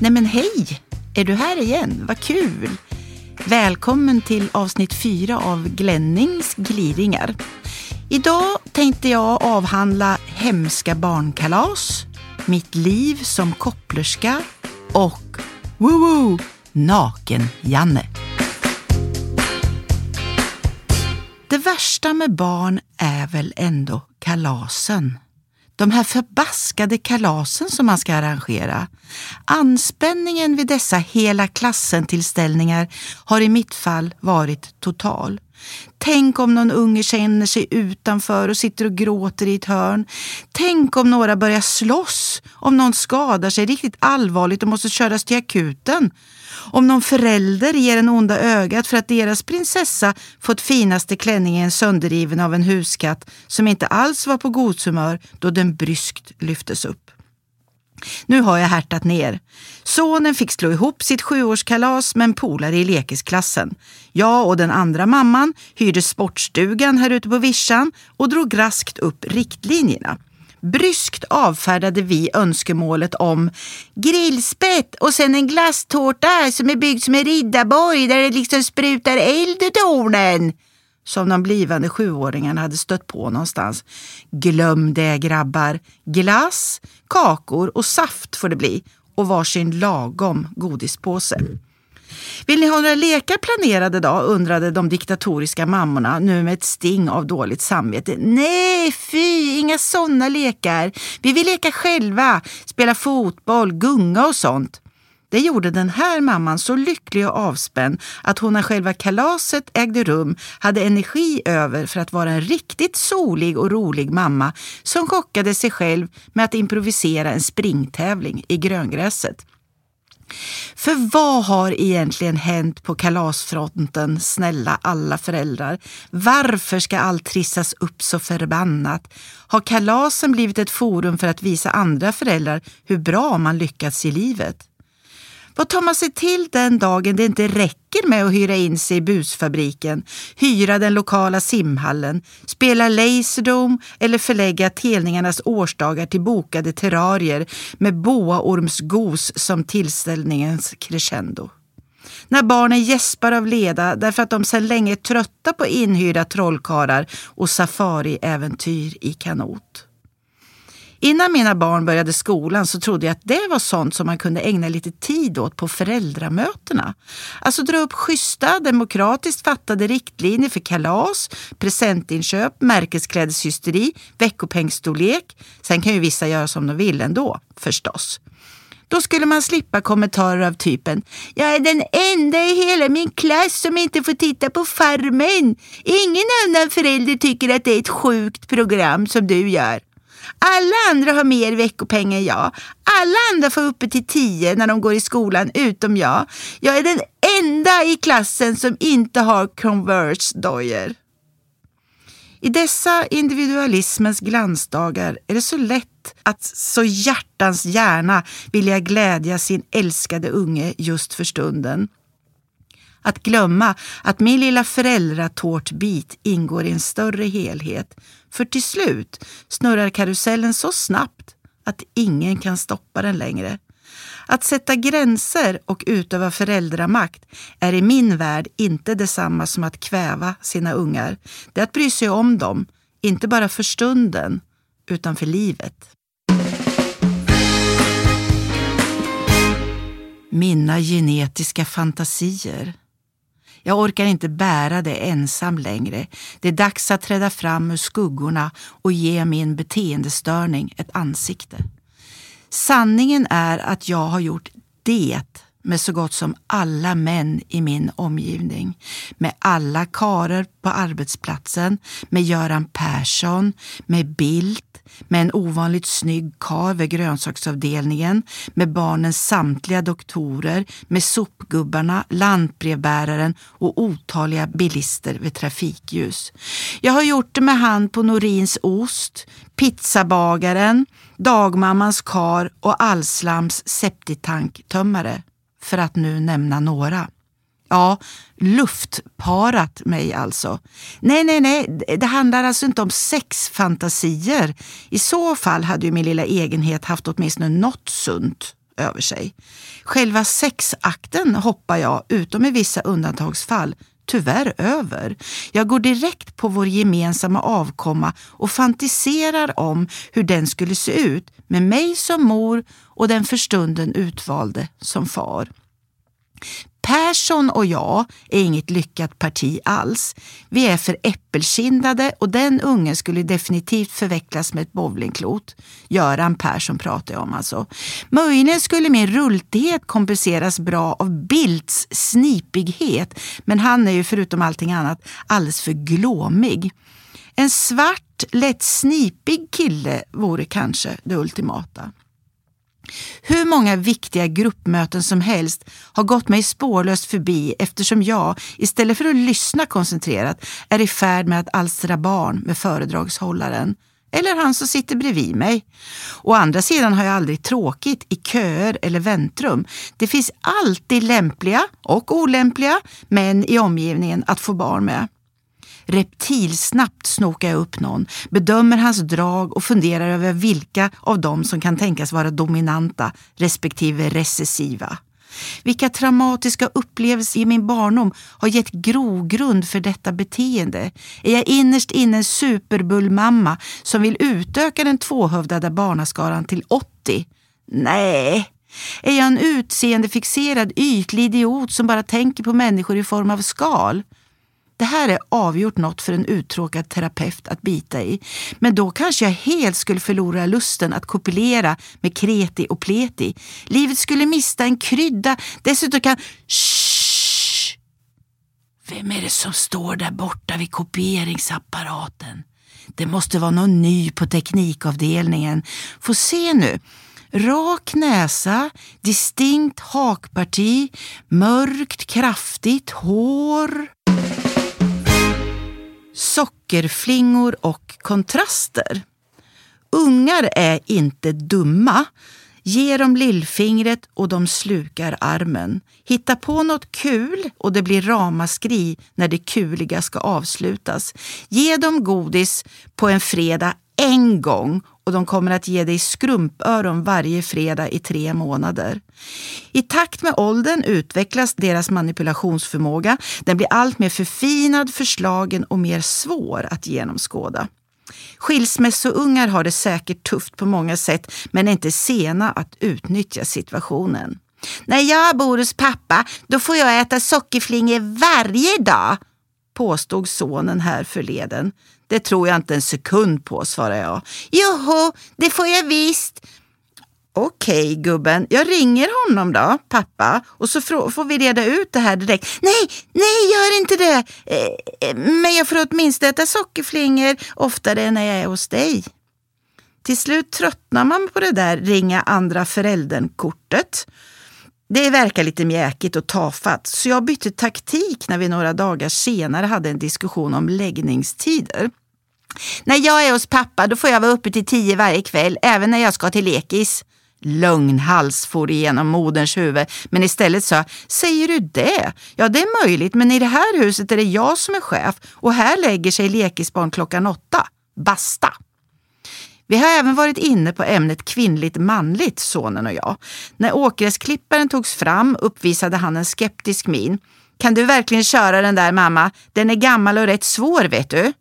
Nej men hej! Är du här igen? Vad kul! Välkommen till avsnitt fyra av Glennings gliringar. Idag tänkte jag avhandla hemska barnkalas, mitt liv som kopplerska och woo naken-Janne. Det värsta med barn är väl ändå kalasen. De här förbaskade kalasen som man ska arrangera. Anspänningen vid dessa hela klassen-tillställningar har i mitt fall varit total. Tänk om någon unge känner sig utanför och sitter och gråter i ett hörn. Tänk om några börjar slåss, om någon skadar sig riktigt allvarligt och måste köras till akuten. Om någon förälder ger en onda ögat för att deras prinsessa fått finaste klänningen sönderriven av en huskatt som inte alls var på godshumör då den bryskt lyftes upp. Nu har jag härtat ner. Sonen fick slå ihop sitt sjuårskalas med en polare i lekisklassen. Jag och den andra mamman hyrde sportstugan här ute på vischan och drog raskt upp riktlinjerna. Bryskt avfärdade vi önskemålet om grillspett och sen en glasstårta som är byggd som en riddarborg där det liksom sprutar eld ur tornen som de blivande sjuåringarna hade stött på någonstans. Glöm det grabbar! Glass, kakor och saft får det bli och varsin lagom godispåse. Vill ni ha några lekar planerade då? undrade de diktatoriska mammorna nu med ett sting av dåligt samvete. Nej, fy, inga sådana lekar. Vi vill leka själva, spela fotboll, gunga och sånt. Det gjorde den här mamman så lycklig och avspänd att hon när själva kalaset ägde rum hade energi över för att vara en riktigt solig och rolig mamma som chockade sig själv med att improvisera en springtävling i gröngräset. För vad har egentligen hänt på kalasfronten, snälla alla föräldrar? Varför ska allt trissas upp så förbannat? Har kalasen blivit ett forum för att visa andra föräldrar hur bra man lyckats i livet? Vad tar man sig till den dagen det inte räcker med att hyra in sig i busfabriken, hyra den lokala simhallen, spela Laserdome eller förlägga telningarnas årsdagar till bokade terrarier med boaormsgos som tillställningens crescendo? När barnen gäspar av leda därför att de sedan länge är trötta på inhyrda trollkarlar och safariäventyr i kanot. Innan mina barn började skolan så trodde jag att det var sånt som man kunde ägna lite tid åt på föräldramötena. Alltså dra upp schyssta, demokratiskt fattade riktlinjer för kalas, presentinköp, märkesklädeshysteri, veckopengstorlek. Sen kan ju vissa göra som de vill ändå, förstås. Då skulle man slippa kommentarer av typen “Jag är den enda i hela min klass som inte får titta på Farmen. Ingen annan förälder tycker att det är ett sjukt program som du gör.” Alla andra har mer veckopeng än jag. Alla andra får uppe till tio när de går i skolan, utom jag. Jag är den enda i klassen som inte har Converse-dojor. I dessa individualismens glansdagar är det så lätt att så hjärtans gärna vilja glädja sin älskade unge just för stunden. Att glömma att min lilla föräldratårtbit ingår i en större helhet. För till slut snurrar karusellen så snabbt att ingen kan stoppa den längre. Att sätta gränser och utöva föräldramakt är i min värld inte detsamma som att kväva sina ungar. Det är att bry sig om dem, inte bara för stunden, utan för livet. Mina genetiska fantasier. Jag orkar inte bära det ensam längre. Det är dags att träda fram ur skuggorna och ge min beteendestörning ett ansikte. Sanningen är att jag har gjort det med så gott som alla män i min omgivning. Med alla karer på arbetsplatsen, med Göran Persson, med Bildt, med en ovanligt snygg kar vid grönsaksavdelningen, med barnens samtliga doktorer, med sopgubbarna, lantbrevbäraren och otaliga bilister vid trafikljus. Jag har gjort det med han på Norins ost, pizzabagaren, dagmammans kar och Allslams septitank-tömmare för att nu nämna några. Ja, luftparat mig alltså. Nej, nej, nej, det handlar alltså inte om sexfantasier. I så fall hade ju min lilla egenhet haft åtminstone något sunt över sig. Själva sexakten hoppar jag, utom i vissa undantagsfall, tyvärr över. Jag går direkt på vår gemensamma avkomma och fantiserar om hur den skulle se ut med mig som mor och den för stunden utvalde som far. Persson och jag är inget lyckat parti alls. Vi är för äppelkindade och den ungen skulle definitivt förvecklas med ett bowlingklot. Göran Persson pratar jag om alltså. Möjligen skulle min rultighet kompenseras bra av Bildts snipighet, men han är ju förutom allting annat alldeles för glåmig. En svart, lätt snipig kille vore kanske det ultimata. Hur många viktiga gruppmöten som helst har gått mig spårlöst förbi eftersom jag, istället för att lyssna koncentrerat, är i färd med att alstra barn med föredragshållaren. Eller han som sitter bredvid mig. Å andra sidan har jag aldrig tråkigt i köer eller väntrum. Det finns alltid lämpliga och olämpliga män i omgivningen att få barn med. Reptilsnabbt snokar jag upp någon, bedömer hans drag och funderar över vilka av dem som kan tänkas vara dominanta respektive recessiva. Vilka traumatiska upplevelser i min barndom har gett grogrund för detta beteende? Är jag innerst inne en superbullmamma som vill utöka den tvåhövdade barnaskaran till 80? Nej. Är jag en utseendefixerad ytlig idiot som bara tänker på människor i form av skal? Det här är avgjort något för en uttråkad terapeut att bita i. Men då kanske jag helt skulle förlora lusten att kopulera med kreti och pleti. Livet skulle mista en krydda. Dessutom kan... Shh! Vem är det som står där borta vid kopieringsapparaten? Det måste vara någon ny på teknikavdelningen. Få se nu. Rak näsa, distinkt hakparti, mörkt kraftigt hår sockerflingor och kontraster. Ungar är inte dumma. Ge dem lillfingret och de slukar armen. Hitta på något kul och det blir ramaskri när det kuliga ska avslutas. Ge dem godis på en fredag en gång och de kommer att ge dig skrumpöron varje fredag i tre månader. I takt med åldern utvecklas deras manipulationsförmåga. Den blir allt mer förfinad, förslagen och mer svår att genomskåda. Skilsmässoungar har det säkert tufft på många sätt men är inte sena att utnyttja situationen. När jag bor hos pappa, då får jag äta sockerflingor varje dag, påstod sonen här förleden. Det tror jag inte en sekund på, svarade jag. Joho, det får jag visst. Okej gubben, jag ringer honom då, pappa, och så får vi reda ut det här direkt. Nej, nej, gör inte det! Eh, eh, men jag får åtminstone äta sockerflingor oftare när jag är hos dig. Till slut tröttnar man på det där ringa andra föräldern-kortet. Det verkar lite mjäkigt och tafatt, så jag bytte taktik när vi några dagar senare hade en diskussion om läggningstider. När jag är hos pappa då får jag vara uppe till tio varje kväll, även när jag ska till lekis. Lögnhals for igenom moderns huvud, men istället sa Säger du det? Ja, det är möjligt, men i det här huset är det jag som är chef och här lägger sig lekisbarn klockan åtta. Basta! Vi har även varit inne på ämnet kvinnligt manligt, sonen och jag. När åkgräsklipparen togs fram uppvisade han en skeptisk min. Kan du verkligen köra den där mamma? Den är gammal och rätt svår vet du.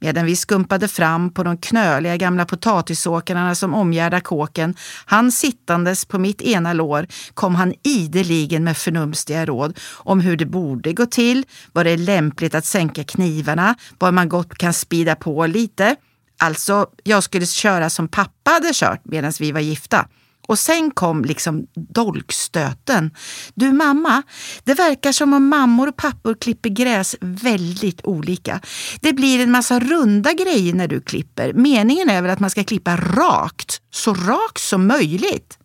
Medan vi skumpade fram på de knöliga gamla potatisåkrarna som omgärdar kåken, han sittandes på mitt ena lår, kom han ideligen med förnumstiga råd om hur det borde gå till, var det är lämpligt att sänka knivarna, var man gott kan spida på lite. Alltså, jag skulle köra som pappa hade kört medan vi var gifta. Och sen kom liksom dolkstöten. Du mamma, det verkar som om mammor och pappor klipper gräs väldigt olika. Det blir en massa runda grejer när du klipper. Meningen är väl att man ska klippa rakt, så rakt som möjligt.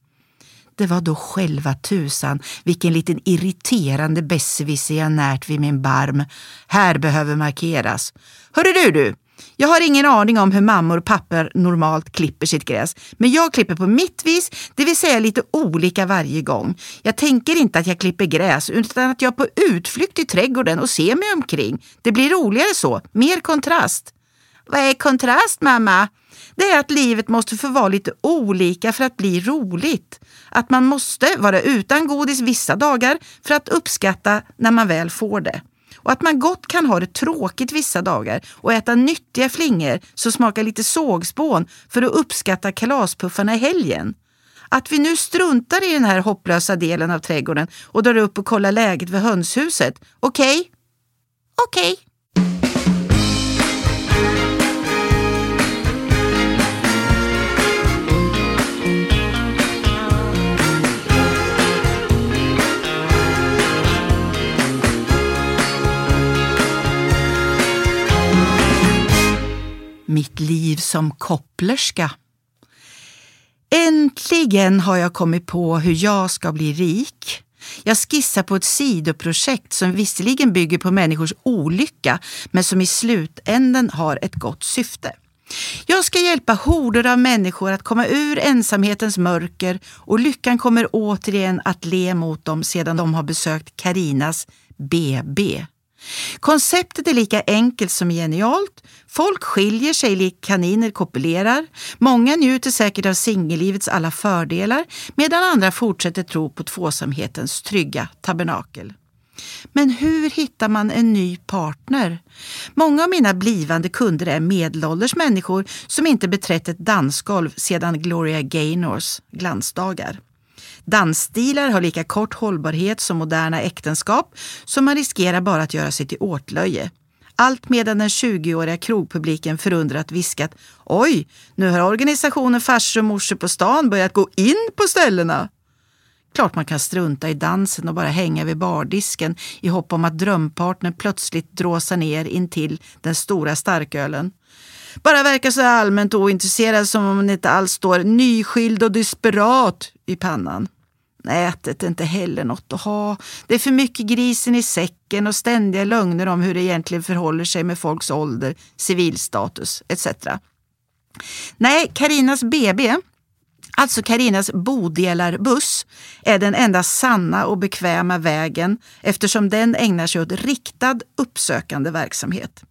Det var då själva tusan vilken liten irriterande besserwisser jag närt vid min barm. Här behöver markeras. Hörru du du! Jag har ingen aning om hur mammor och pappor normalt klipper sitt gräs, men jag klipper på mitt vis, det vill säga lite olika varje gång. Jag tänker inte att jag klipper gräs, utan att jag är på utflykt i trädgården och ser mig omkring. Det blir roligare så, mer kontrast. Vad är kontrast, mamma? Det är att livet måste få vara lite olika för att bli roligt. Att man måste vara utan godis vissa dagar för att uppskatta när man väl får det. Och att man gott kan ha det tråkigt vissa dagar och äta nyttiga flingor som smakar lite sågspån för att uppskatta kalaspuffarna i helgen. Att vi nu struntar i den här hopplösa delen av trädgården och drar upp och kollar läget vid hönshuset. Okej? Okay? Okej. Okay. Mitt liv som kopplerska. Äntligen har jag kommit på hur jag ska bli rik. Jag skissar på ett sidoprojekt som visserligen bygger på människors olycka men som i slutänden har ett gott syfte. Jag ska hjälpa horder av människor att komma ur ensamhetens mörker och lyckan kommer återigen att le mot dem sedan de har besökt Karinas BB. Konceptet är lika enkelt som genialt. Folk skiljer sig likt kaniner kopulerar. Många njuter säkert av singellivets alla fördelar medan andra fortsätter tro på tvåsamhetens trygga tabernakel. Men hur hittar man en ny partner? Många av mina blivande kunder är medelålders människor som inte beträtt ett dansgolv sedan Gloria Gaynors glansdagar. Dansstilar har lika kort hållbarhet som moderna äktenskap, så man riskerar bara att göra sig till åtlöje. Allt medan den 20-åriga krogpubliken förundrat viskat Oj, nu har organisationen Farsor och morsor på stan börjat gå in på ställena. Klart man kan strunta i dansen och bara hänga vid bardisken i hopp om att drömpartnern plötsligt dråsar ner in till den stora starkölen. Bara verkar så allmänt ointresserad som om hon inte alls står nyskild och desperat i pannan. Nätet är inte heller något att ha. Det är för mycket grisen i säcken och ständiga lögner om hur det egentligen förhåller sig med folks ålder, civilstatus etc. Nej, Karinas BB, alltså Karinas bodelarbuss, är den enda sanna och bekväma vägen eftersom den ägnar sig åt riktad uppsökande verksamhet.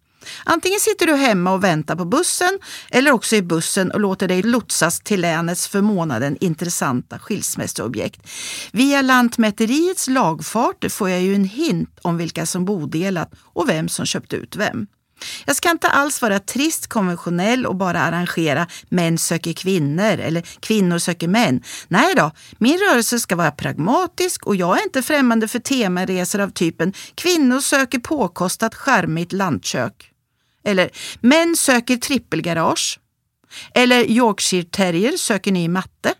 Antingen sitter du hemma och väntar på bussen eller också i bussen och låter dig lotsas till länets för månaden intressanta skilsmässoobjekt. Via Lantmäteriets lagfart får jag ju en hint om vilka som bodelat och vem som köpt ut vem. Jag ska inte alls vara trist konventionell och bara arrangera män söker kvinnor eller kvinnor söker män. Nej då, min rörelse ska vara pragmatisk och jag är inte främmande för temaresor av typen kvinnor söker påkostat charmigt lantkök. Eller män söker trippelgarage. Eller Yorkshire terrier söker ny matte.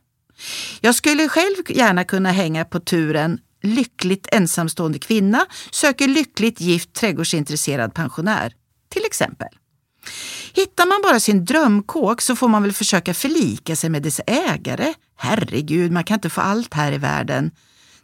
Jag skulle själv gärna kunna hänga på turen lyckligt ensamstående kvinna söker lyckligt gift trädgårdsintresserad pensionär. Till exempel. Hittar man bara sin drömkåk så får man väl försöka förlika sig med dess ägare. Herregud, man kan inte få allt här i världen.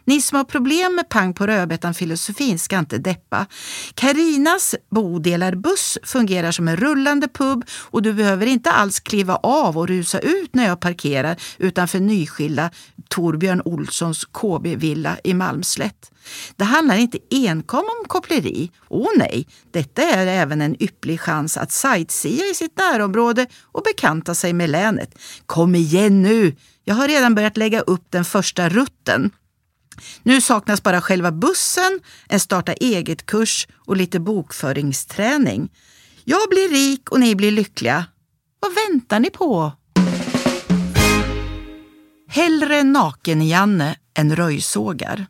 Ni som har problem med pang på rödbetan-filosofin ska inte deppa. Karinas bodelarbuss fungerar som en rullande pub och du behöver inte alls kliva av och rusa ut när jag parkerar utanför nyskilda Torbjörn Olssons KB-villa i Malmslätt. Det handlar inte enkom om koppleri. Åh nej, detta är även en ypplig chans att sightsea i sitt närområde och bekanta sig med länet. Kom igen nu! Jag har redan börjat lägga upp den första rutten. Nu saknas bara själva bussen, en starta eget-kurs och lite bokföringsträning. Jag blir rik och ni blir lyckliga. Vad väntar ni på? Hellre naken-Janne än röjsågar.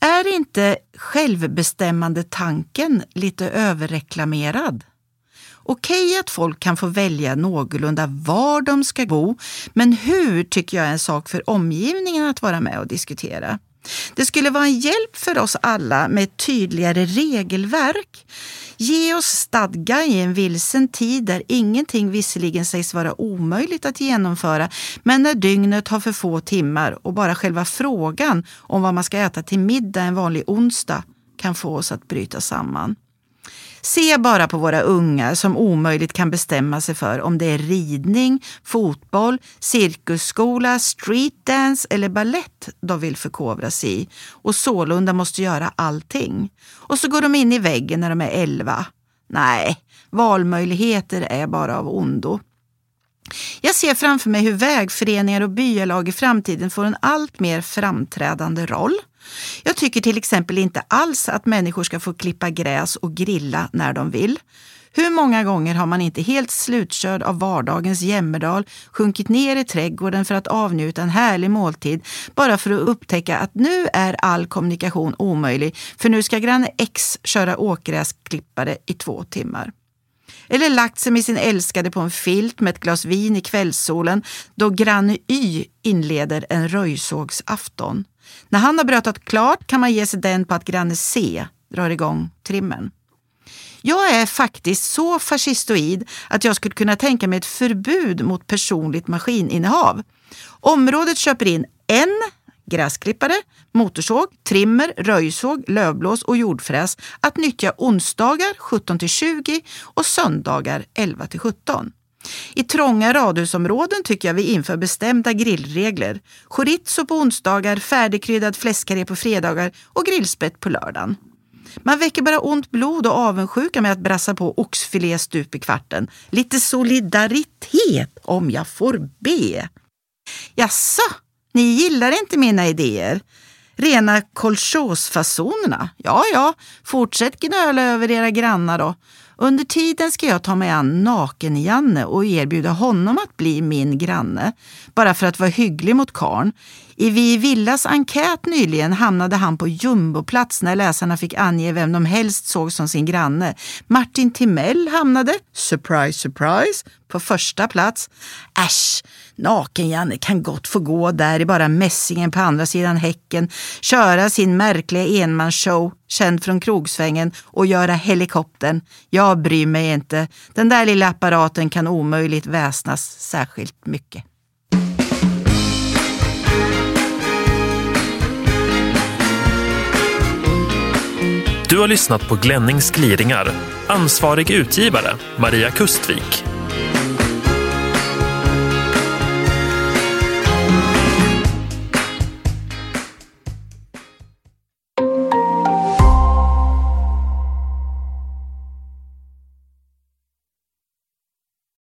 Är inte självbestämmande tanken lite överreklamerad? Okej att folk kan få välja någorlunda var de ska bo, men hur tycker jag är en sak för omgivningen att vara med och diskutera. Det skulle vara en hjälp för oss alla med ett tydligare regelverk. Ge oss stadga i en vilsen tid där ingenting visserligen sägs vara omöjligt att genomföra, men när dygnet har för få timmar och bara själva frågan om vad man ska äta till middag en vanlig onsdag kan få oss att bryta samman. Se bara på våra ungar som omöjligt kan bestämma sig för om det är ridning, fotboll, cirkusskola, streetdance eller ballett de vill förkovra sig i och sålunda måste göra allting. Och så går de in i väggen när de är elva. Nej, valmöjligheter är bara av ondo. Jag ser framför mig hur vägföreningar och byalag i framtiden får en allt mer framträdande roll. Jag tycker till exempel inte alls att människor ska få klippa gräs och grilla när de vill. Hur många gånger har man inte helt slutkörd av vardagens jämmerdal sjunkit ner i trädgården för att avnjuta en härlig måltid bara för att upptäcka att nu är all kommunikation omöjlig för nu ska granne X köra åkgräsklippare i två timmar. Eller lagt sig med sin älskade på en filt med ett glas vin i kvällssolen då granne Y inleder en röjsågsafton. När han har brötat klart kan man ge sig den på att granne C drar igång trimmen. Jag är faktiskt så fascistoid att jag skulle kunna tänka mig ett förbud mot personligt maskininnehav. Området köper in en gräsklippare, motorsåg, trimmer, röjsåg, lövblås och jordfräs att nyttja onsdagar 17 20 och söndagar 11 17. I trånga radhusområden tycker jag vi inför bestämda grillregler. Chorizo på onsdagar, färdigkryddad fläskkarré på fredagar och grillspett på lördagen. Man väcker bara ont blod och avundsjuka med att brassa på oxfilé stup i kvarten. Lite solidaritet om jag får be. Jaså, ni gillar inte mina idéer? Rena kolchosfasonerna? Ja, ja, fortsätt gnöla över era grannar då. Under tiden ska jag ta mig an Naken-Janne och erbjuda honom att bli min granne, bara för att vara hygglig mot karn. I Vi Villas enkät nyligen hamnade han på jumboplats när läsarna fick ange vem de helst såg som sin granne. Martin Timell hamnade, surprise surprise, på första plats. Äsch, Naken-Janne kan gott få gå där i bara mässingen på andra sidan häcken, köra sin märkliga enmansshow, känd från krogsvängen, och göra helikoptern. Jag bryr mig inte. Den där lilla apparaten kan omöjligt väsnas särskilt mycket. Du har lyssnat på Glennings gliringar. Ansvarig utgivare, Maria Kustvik.